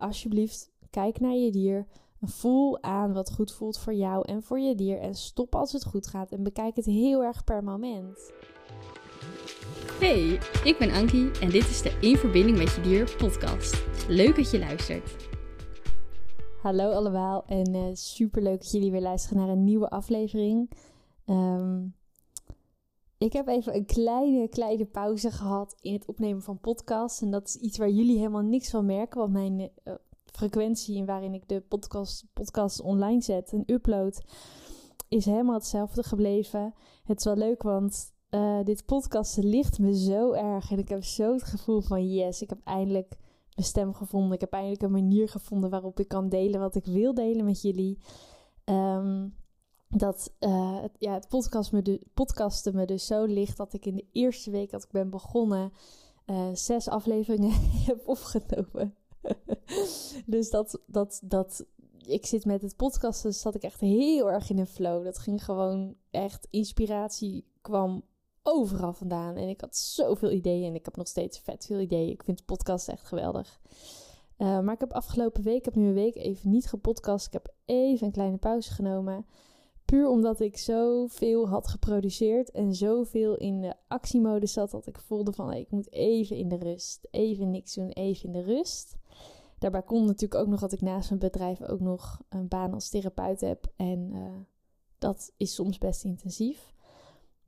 alsjeblieft, kijk naar je dier. Voel aan wat goed voelt voor jou en voor je dier. En stop als het goed gaat. En bekijk het heel erg per moment. Hey, ik ben Ankie en dit is de In Verbinding met Je Dier podcast. Leuk dat je luistert. Hallo allemaal en uh, super leuk dat jullie weer luisteren naar een nieuwe aflevering. Ehm, ik heb even een kleine, kleine pauze gehad in het opnemen van podcasts. En dat is iets waar jullie helemaal niks van merken, want mijn uh, frequentie waarin ik de podcast, podcast online zet en upload is helemaal hetzelfde gebleven. Het is wel leuk, want uh, dit podcast ligt me zo erg. En ik heb zo het gevoel van yes, ik heb eindelijk mijn stem gevonden. Ik heb eindelijk een manier gevonden waarop ik kan delen wat ik wil delen met jullie. Um, dat uh, het, ja, het podcast me podcasten me dus zo ligt dat ik in de eerste week dat ik ben begonnen uh, zes afleveringen heb opgenomen. dus dat, dat, dat, ik zit met het podcasten, zat ik echt heel erg in een flow. Dat ging gewoon echt, inspiratie kwam overal vandaan. En ik had zoveel ideeën en ik heb nog steeds vet veel ideeën. Ik vind de podcast echt geweldig. Uh, maar ik heb afgelopen week, ik heb nu een week even niet gepodcast. Ik heb even een kleine pauze genomen. Puur omdat ik zoveel had geproduceerd en zoveel in de actiemodus zat dat ik voelde van ik moet even in de rust. Even niks doen, even in de rust. Daarbij komt natuurlijk ook nog dat ik naast mijn bedrijf ook nog een baan als therapeut heb. En uh, dat is soms best intensief.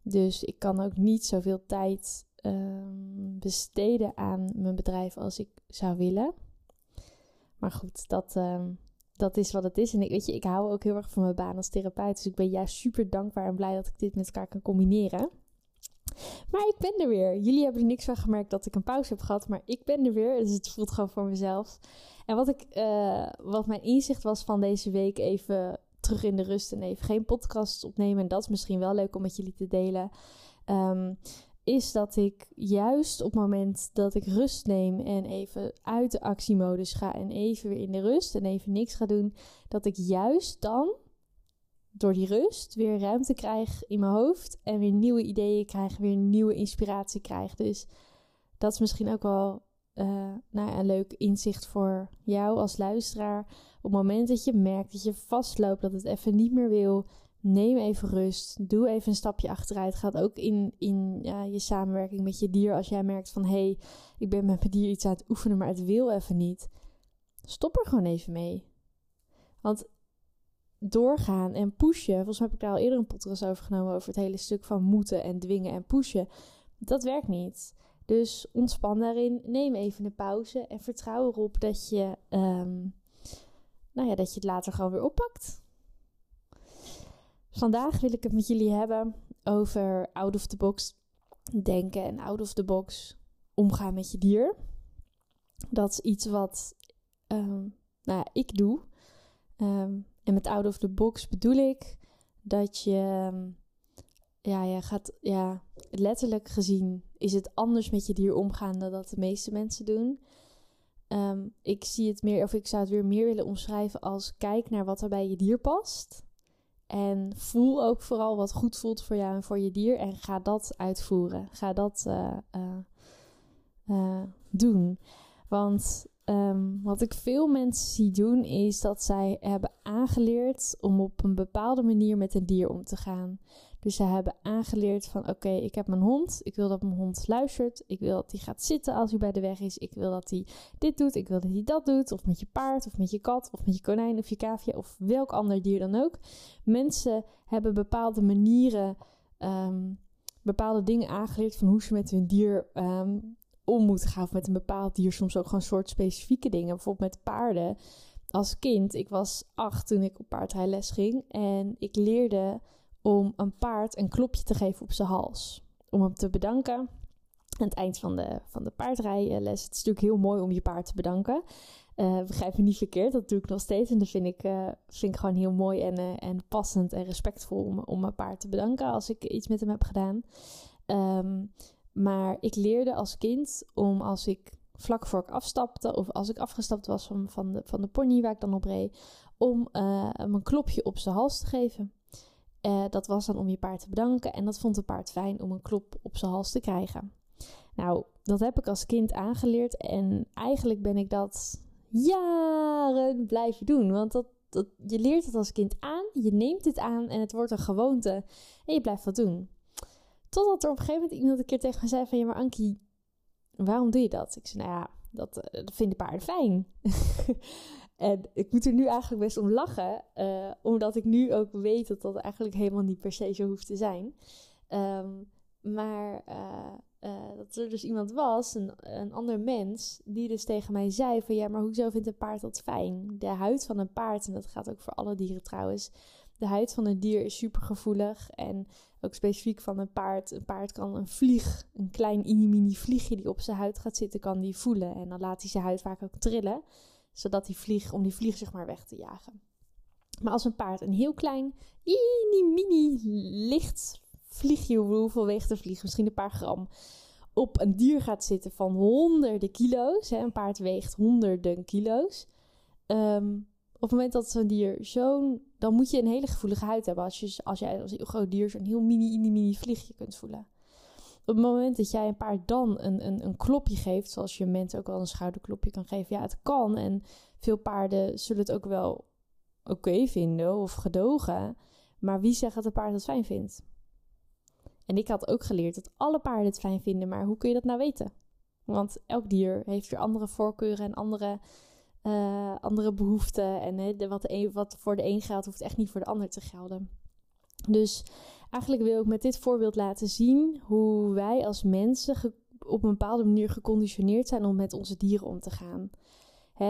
Dus ik kan ook niet zoveel tijd um, besteden aan mijn bedrijf als ik zou willen. Maar goed, dat, um, dat is wat het is. En ik, weet je, ik hou ook heel erg van mijn baan als therapeut. Dus ik ben juist super dankbaar en blij dat ik dit met elkaar kan combineren. Maar ik ben er weer. Jullie hebben er niks van gemerkt dat ik een pauze heb gehad. Maar ik ben er weer. Dus het voelt gewoon voor mezelf. En wat, ik, uh, wat mijn inzicht was van deze week, even terug in de rust en even geen podcast opnemen. En dat is misschien wel leuk om met jullie te delen. Um, is dat ik juist op het moment dat ik rust neem en even uit de actiemodus ga en even weer in de rust en even niks ga doen, dat ik juist dan door die rust weer ruimte krijg in mijn hoofd en weer nieuwe ideeën krijg, weer nieuwe inspiratie krijg. Dus dat is misschien ook wel uh, nou een leuk inzicht voor jou als luisteraar. Op het moment dat je merkt dat je vastloopt, dat het even niet meer wil, neem even rust. Doe even een stapje achteruit. Gaat ook in, in ja, je samenwerking met je dier. Als jij merkt van hé, hey, ik ben met mijn dier iets aan het oefenen, maar het wil even niet. Stop er gewoon even mee. Want doorgaan en pushen. Volgens mij heb ik daar al eerder een podcast over genomen. Over het hele stuk van moeten en dwingen en pushen. Dat werkt niet. Dus ontspan daarin. Neem even een pauze. En vertrouw erop dat je, um, nou ja, dat je het later gewoon weer oppakt. Vandaag wil ik het met jullie hebben over out of the box denken en out of the box omgaan met je dier. Dat is iets wat um, nou ja, ik doe. Um, en met out of the box bedoel ik dat je, um, ja, je gaat, ja, letterlijk gezien is het anders met je dier omgaan dan dat de meeste mensen doen. ik zie het meer, of ik zou het weer meer willen omschrijven als kijk naar wat er bij je dier past. En voel ook vooral wat goed voelt voor jou en voor je dier. En ga dat uitvoeren. Ga dat uh, uh, uh, doen. Want um, wat ik veel mensen zie doen, is dat zij hebben aangeleerd om op een bepaalde manier met een dier om te gaan. Dus ze hebben aangeleerd van oké, ik heb mijn hond. Ik wil dat mijn hond luistert. Ik wil dat hij gaat zitten als hij bij de weg is. Ik wil dat hij dit doet. Ik wil dat hij dat doet. Of met je paard, of met je kat, of met je konijn, of je kaafje, of welk ander dier dan ook. Mensen hebben bepaalde manieren, um, bepaalde dingen aangeleerd van hoe ze met hun dier um, om moeten gaan. Of met een bepaald dier, soms ook gewoon soort specifieke dingen. Bijvoorbeeld met paarden. Als kind, ik was acht toen ik op paardrijles ging. En ik leerde om een paard een klopje te geven op zijn hals. Om hem te bedanken. Aan het eind van de, van de paardrijles. Het is natuurlijk heel mooi om je paard te bedanken. Uh, begrijp me niet verkeerd, dat doe ik nog steeds. En dat vind ik, uh, vind ik gewoon heel mooi en, uh, en passend en respectvol om, om mijn paard te bedanken als ik iets met hem heb gedaan. Um, maar ik leerde als kind om als ik vlak voor ik afstapte, of als ik afgestapt was van, van, de, van de pony waar ik dan op reed, om hem een klopje op zijn hals te geven. Uh, dat was dan om je paard te bedanken. En dat vond het paard fijn om een klop op zijn hals te krijgen. Nou, dat heb ik als kind aangeleerd. En eigenlijk ben ik dat jaren blijven doen. Want dat, dat, je leert het als kind aan, je neemt het aan en het wordt een gewoonte. En je blijft dat doen. Totdat er op een gegeven moment iemand een keer tegen me zei van... Ja, maar Ankie, waarom doe je dat? Ik zei, nou ja, dat, uh, dat vinden paarden fijn. en ik moet er nu eigenlijk best om lachen. Uh, omdat ik nu ook weet dat dat eigenlijk helemaal niet per se zo hoeft te zijn. Um, maar uh, uh, dat er dus iemand was, een, een ander mens, die dus tegen mij zei van ja, maar hoezo vindt een paard dat fijn? De huid van een paard, en dat gaat ook voor alle dieren trouwens, de huid van een dier is super gevoelig en ook specifiek van een paard. Een paard kan een vlieg, een klein mini vliegje die op zijn huid gaat zitten, kan die voelen. En dan laat hij zijn huid vaak ook trillen, zodat die vlieg, om die vlieg zeg maar weg te jagen. Maar als een paard een heel klein, mini licht vliegje, hoeveel weegt een vlieg? Misschien een paar gram. Op een dier gaat zitten van honderden kilo's. Hè, een paard weegt honderden kilo's. Um, op het moment dat zo'n dier zo'n. dan moet je een hele gevoelige huid hebben. Als, je, als jij als een heel groot dier zo'n heel mini, mini, mini vliegje kunt voelen. Op het moment dat jij een paard dan een, een, een klopje geeft, zoals je mensen ook wel een schouderklopje kan geven, ja, het kan. En veel paarden zullen het ook wel oké vinden of gedogen. Maar wie zegt dat een paard het fijn vindt? En ik had ook geleerd dat alle paarden het fijn vinden, maar hoe kun je dat nou weten? Want elk dier heeft weer andere voorkeuren en andere, uh, andere behoeften. En wat, wat voor de een geldt, hoeft echt niet voor de ander te gelden. Dus eigenlijk wil ik met dit voorbeeld laten zien hoe wij als mensen op een bepaalde manier geconditioneerd zijn om met onze dieren om te gaan.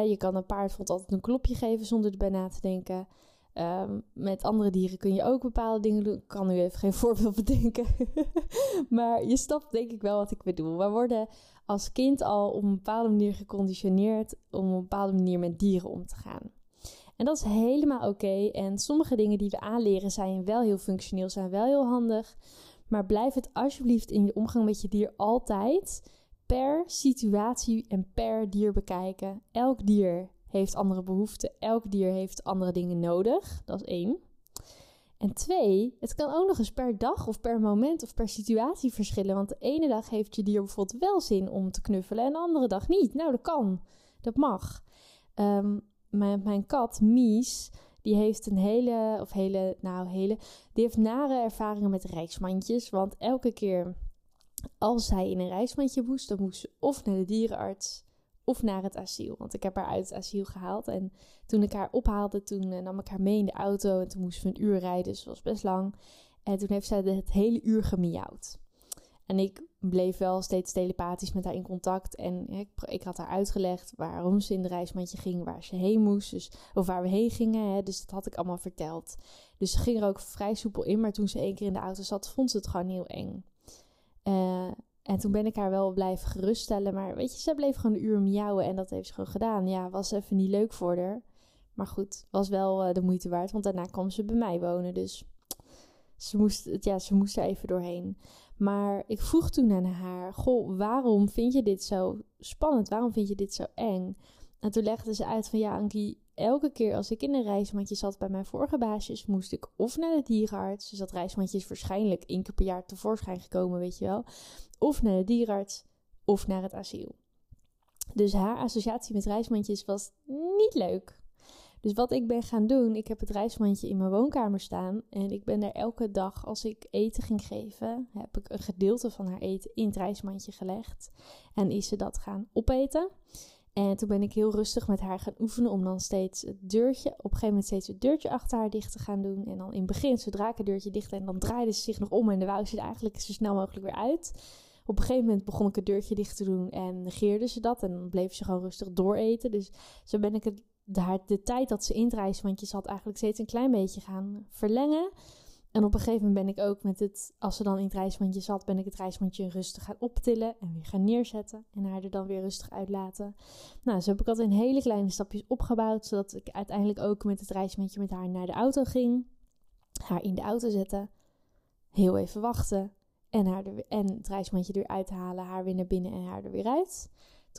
Je kan een paard bijvoorbeeld altijd een klopje geven zonder erbij na te denken. Um, met andere dieren kun je ook bepaalde dingen doen. Ik kan nu even geen voorbeeld bedenken. maar je snapt denk ik wel wat ik bedoel. We worden als kind al op een bepaalde manier geconditioneerd om op een bepaalde manier met dieren om te gaan. En dat is helemaal oké. En sommige dingen die we aanleren zijn wel heel functioneel, zijn wel heel handig. Maar blijf het alsjeblieft in je omgang met je dier altijd per situatie en per dier bekijken. Elk dier heeft andere behoeften. Elk dier heeft andere dingen nodig. Dat is één. En twee, het kan ook nog eens per dag of per moment of per situatie verschillen. Want de ene dag heeft je dier bijvoorbeeld wel zin om te knuffelen en de andere dag niet. Nou, dat kan. Dat mag. Um, mijn, mijn kat, Mies, die heeft een hele, of hele, nou hele, die heeft nare ervaringen met reismandjes. Want elke keer als zij in een reismandje moest, dan moest ze of naar de dierenarts of naar het asiel. Want ik heb haar uit het asiel gehaald. En toen ik haar ophaalde, toen eh, nam ik haar mee in de auto. En toen moesten we een uur rijden, dus was best lang. En toen heeft zij het hele uur gemiauwd. En ik bleef wel steeds telepathisch met haar in contact. En ik, ik, had haar uitgelegd waarom ze in de reismandje ging, waar ze heen moest. Dus, of waar we heen gingen. Hè, dus dat had ik allemaal verteld. Dus ze ging er ook vrij soepel in. Maar toen ze één keer in de auto zat, vond ze het gewoon heel eng. Uh, en toen ben ik haar wel blijven geruststellen. Maar weet je, ze bleef gewoon een uur miauwen en dat heeft ze gewoon gedaan. Ja, was even niet leuk voor haar. Maar goed, was wel uh, de moeite waard. Want daarna kwam ze bij mij wonen. Dus ze moest, ja, ze moest er even doorheen. Maar ik vroeg toen aan haar: Goh, waarom vind je dit zo spannend? Waarom vind je dit zo eng? En toen legde ze uit van ja, Ankie, elke keer als ik in een reismandje zat bij mijn vorige baasjes, moest ik of naar de dierenarts. Dus dat reismandje is waarschijnlijk één keer per jaar tevoorschijn gekomen, weet je wel. Of naar de dierenarts, of naar het asiel. Dus haar associatie met reismandjes was niet leuk. Dus wat ik ben gaan doen, ik heb het reismandje in mijn woonkamer staan. En ik ben daar elke dag, als ik eten ging geven, heb ik een gedeelte van haar eten in het reismandje gelegd. En is ze dat gaan opeten. En toen ben ik heel rustig met haar gaan oefenen om dan steeds het deurtje, op een gegeven moment steeds het deurtje achter haar dicht te gaan doen. En dan in het begin, zodra ik het deurtje dicht en dan draaide ze zich nog om en de wou ze er eigenlijk zo snel mogelijk weer uit. Op een gegeven moment begon ik het deurtje dicht te doen en negeerde ze dat. En dan bleef ze gewoon rustig dooreten. Dus zo ben ik het, de, de tijd dat ze in het reismandje zat eigenlijk steeds een klein beetje gaan verlengen. En op een gegeven moment ben ik ook met het, als ze dan in het reismandje zat, ben ik het reismandje rustig gaan optillen en weer gaan neerzetten. En haar er dan weer rustig uitlaten. Nou, zo heb ik altijd in hele kleine stapjes opgebouwd, zodat ik uiteindelijk ook met het reismandje met haar naar de auto ging. Haar in de auto zetten, heel even wachten en, haar er, en het reismandje eruit halen, haar weer naar binnen en haar er weer uit.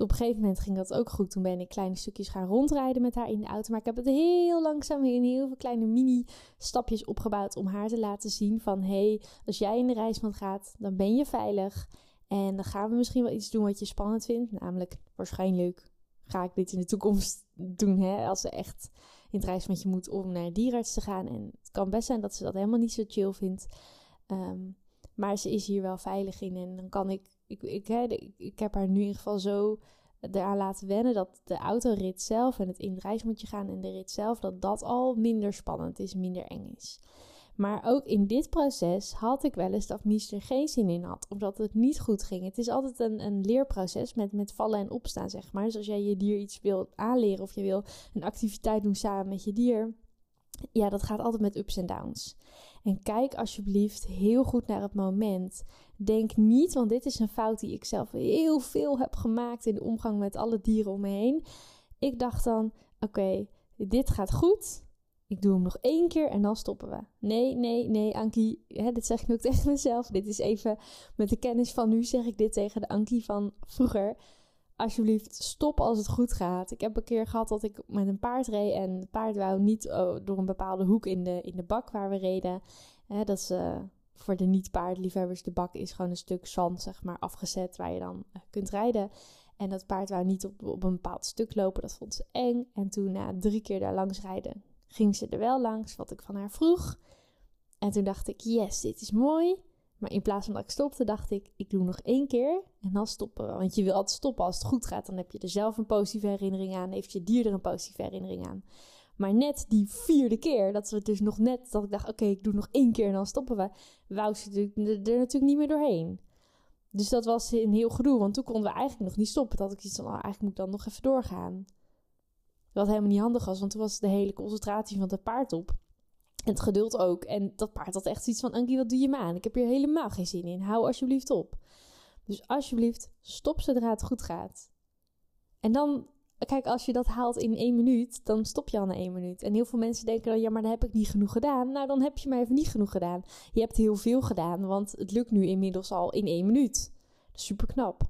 Op een gegeven moment ging dat ook goed. Toen ben ik kleine stukjes gaan rondrijden met haar in de auto. Maar ik heb het heel langzaam in heel veel kleine mini-stapjes opgebouwd om haar te laten zien van... hé, hey, als jij in de reismand gaat, dan ben je veilig. En dan gaan we misschien wel iets doen wat je spannend vindt. Namelijk waarschijnlijk ga ik dit in de toekomst doen? Hè? Als ze echt in het reis met je moet om naar een dierenarts te gaan. En het kan best zijn dat ze dat helemaal niet zo chill vindt. Ehm, maar ze is hier wel veilig in. En dan kan ik, ik, ik, ik heb haar nu in ieder geval zo eraan laten wennen dat de autorit zelf en het in moet je gaan en de rit zelf, dat dat al minder spannend is, minder eng is. Maar ook in dit proces had ik wel eens dat Mies er geen zin in had, omdat het niet goed ging. Het is altijd een, een leerproces met, met vallen en opstaan, zeg maar. Dus als jij je dier iets wil aanleren of je wil een activiteit doen samen met je dier, ja, dat gaat altijd met ups en downs. En kijk alsjeblieft heel goed naar het moment. Denk niet, want dit is een fout die ik zelf heel veel heb gemaakt in de omgang met alle dieren om me heen. Ik dacht dan: oké, dit gaat goed. Ik doe hem nog één keer en dan stoppen we. Nee, nee, nee, Ankie. Hè, dit zeg ik nu ook tegen mezelf. Dit is even met de kennis van nu zeg ik dit tegen de Ankie van vroeger. Alsjeblieft, stop als het goed gaat. Ik heb een keer gehad dat ik met een paard reed en het paard wou niet oh, door een bepaalde hoek in de, in de bak waar we reden. Hè, dat is uh, voor de niet-paardliefhebbers, de bak is gewoon een stuk zand, zeg maar, afgezet waar je dan uh, kunt rijden. En dat paard wou niet op, op een bepaald stuk lopen, dat vond ze eng. En toen na drie keer daar langs rijden, ging ze er wel langs, wat ik van haar vroeg. En toen dacht ik, yes, dit is mooi. Maar in plaats van dat ik stopte, dacht ik, ik doe nog één keer en dan stoppen. Want je wil altijd stoppen als het goed gaat. Dan heb je er zelf een positieve herinnering aan. Heeft je dier er een positieve herinnering aan. Maar net die vierde keer, dat we dus nog net, dat ik dacht, oké, ik doe nog één keer en dan stoppen we. Wou ze er, natuurlijk niet meer doorheen. Dus dat was een heel gedoe, want toen konden we eigenlijk nog niet stoppen. Dat ik iets van, oh, eigenlijk moet ik dan nog even doorgaan. Wat helemaal niet handig was, want toen was de hele concentratie van het paard op. En het geduld ook. En dat paard had echt zoiets van: Ankie, wat doe je me aan? Ik heb hier helemaal geen zin in. Hou alsjeblieft op. Dus alsjeblieft, stop zodra het goed gaat. En dan, kijk, als je dat haalt in één minuut, dan stop je al na één minuut. En heel veel mensen denken dan: ja, maar dan heb ik niet genoeg gedaan. Nou, dan heb je maar even niet genoeg gedaan. Je hebt heel veel gedaan, want het lukt nu inmiddels al in één minuut. Super knap.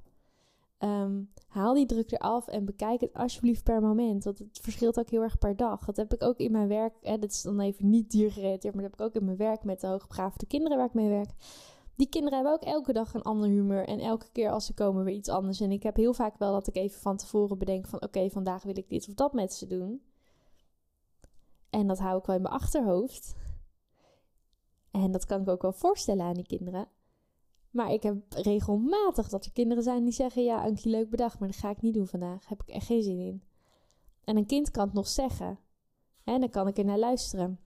Ehm, haal die druk eraf en bekijk het alsjeblieft per moment. Want het verschilt ook heel erg per dag. Dat heb ik ook in mijn werk. Hè, dit is dan even niet diergerelateerd, maar dat heb ik ook in mijn werk met de hoogbegaafde kinderen waar ik mee werk. Die kinderen hebben ook elke dag een ander humeur. En elke keer als ze komen weer iets anders. En ik heb heel vaak wel dat ik even van tevoren bedenk van... oké, vandaag wil ik dit of dat met ze doen. En dat hou ik wel in mijn achterhoofd. En dat kan ik ook wel voorstellen aan die kinderen. Maar ik heb regelmatig dat er kinderen zijn die zeggen: Ja, Ankie, leuk bedacht, maar dat ga ik niet doen vandaag. Heb ik echt geen zin in. En een kind kan het nog zeggen. En dan kan ik er naar luisteren.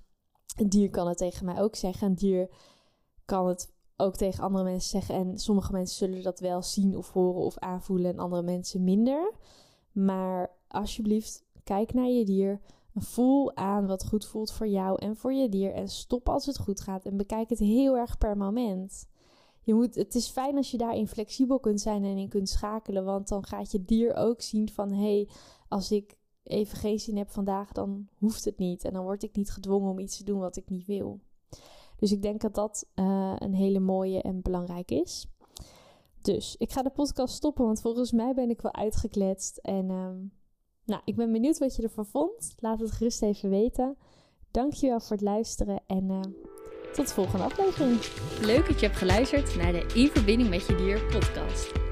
Een dier kan het tegen mij ook zeggen. Een dier kan het ook tegen andere mensen zeggen. En sommige mensen zullen dat wel zien of horen of aanvoelen. En andere mensen minder. Maar alsjeblieft, kijk naar je dier. Voel aan wat goed voelt voor jou en voor je dier. En stop als het goed gaat. En bekijk het heel erg per moment je moet, het is fijn als je daarin flexibel kunt zijn en in kunt schakelen. Want dan gaat je dier ook zien van hé, hey, als ik even geen zin heb vandaag, dan hoeft het niet. En dan word ik niet gedwongen om iets te doen wat ik niet wil. Dus ik denk dat dat uh, een hele mooie en belangrijk is. Dus ik ga de podcast stoppen, want volgens mij ben ik wel uitgekletst. En um, nou, ik ben benieuwd wat je ervan vond. Laat het gerust even weten. Dankjewel voor het luisteren en uh, tot de volgende aflevering. Leuk dat je hebt geluisterd naar de In Verbinding met Je Dier podcast.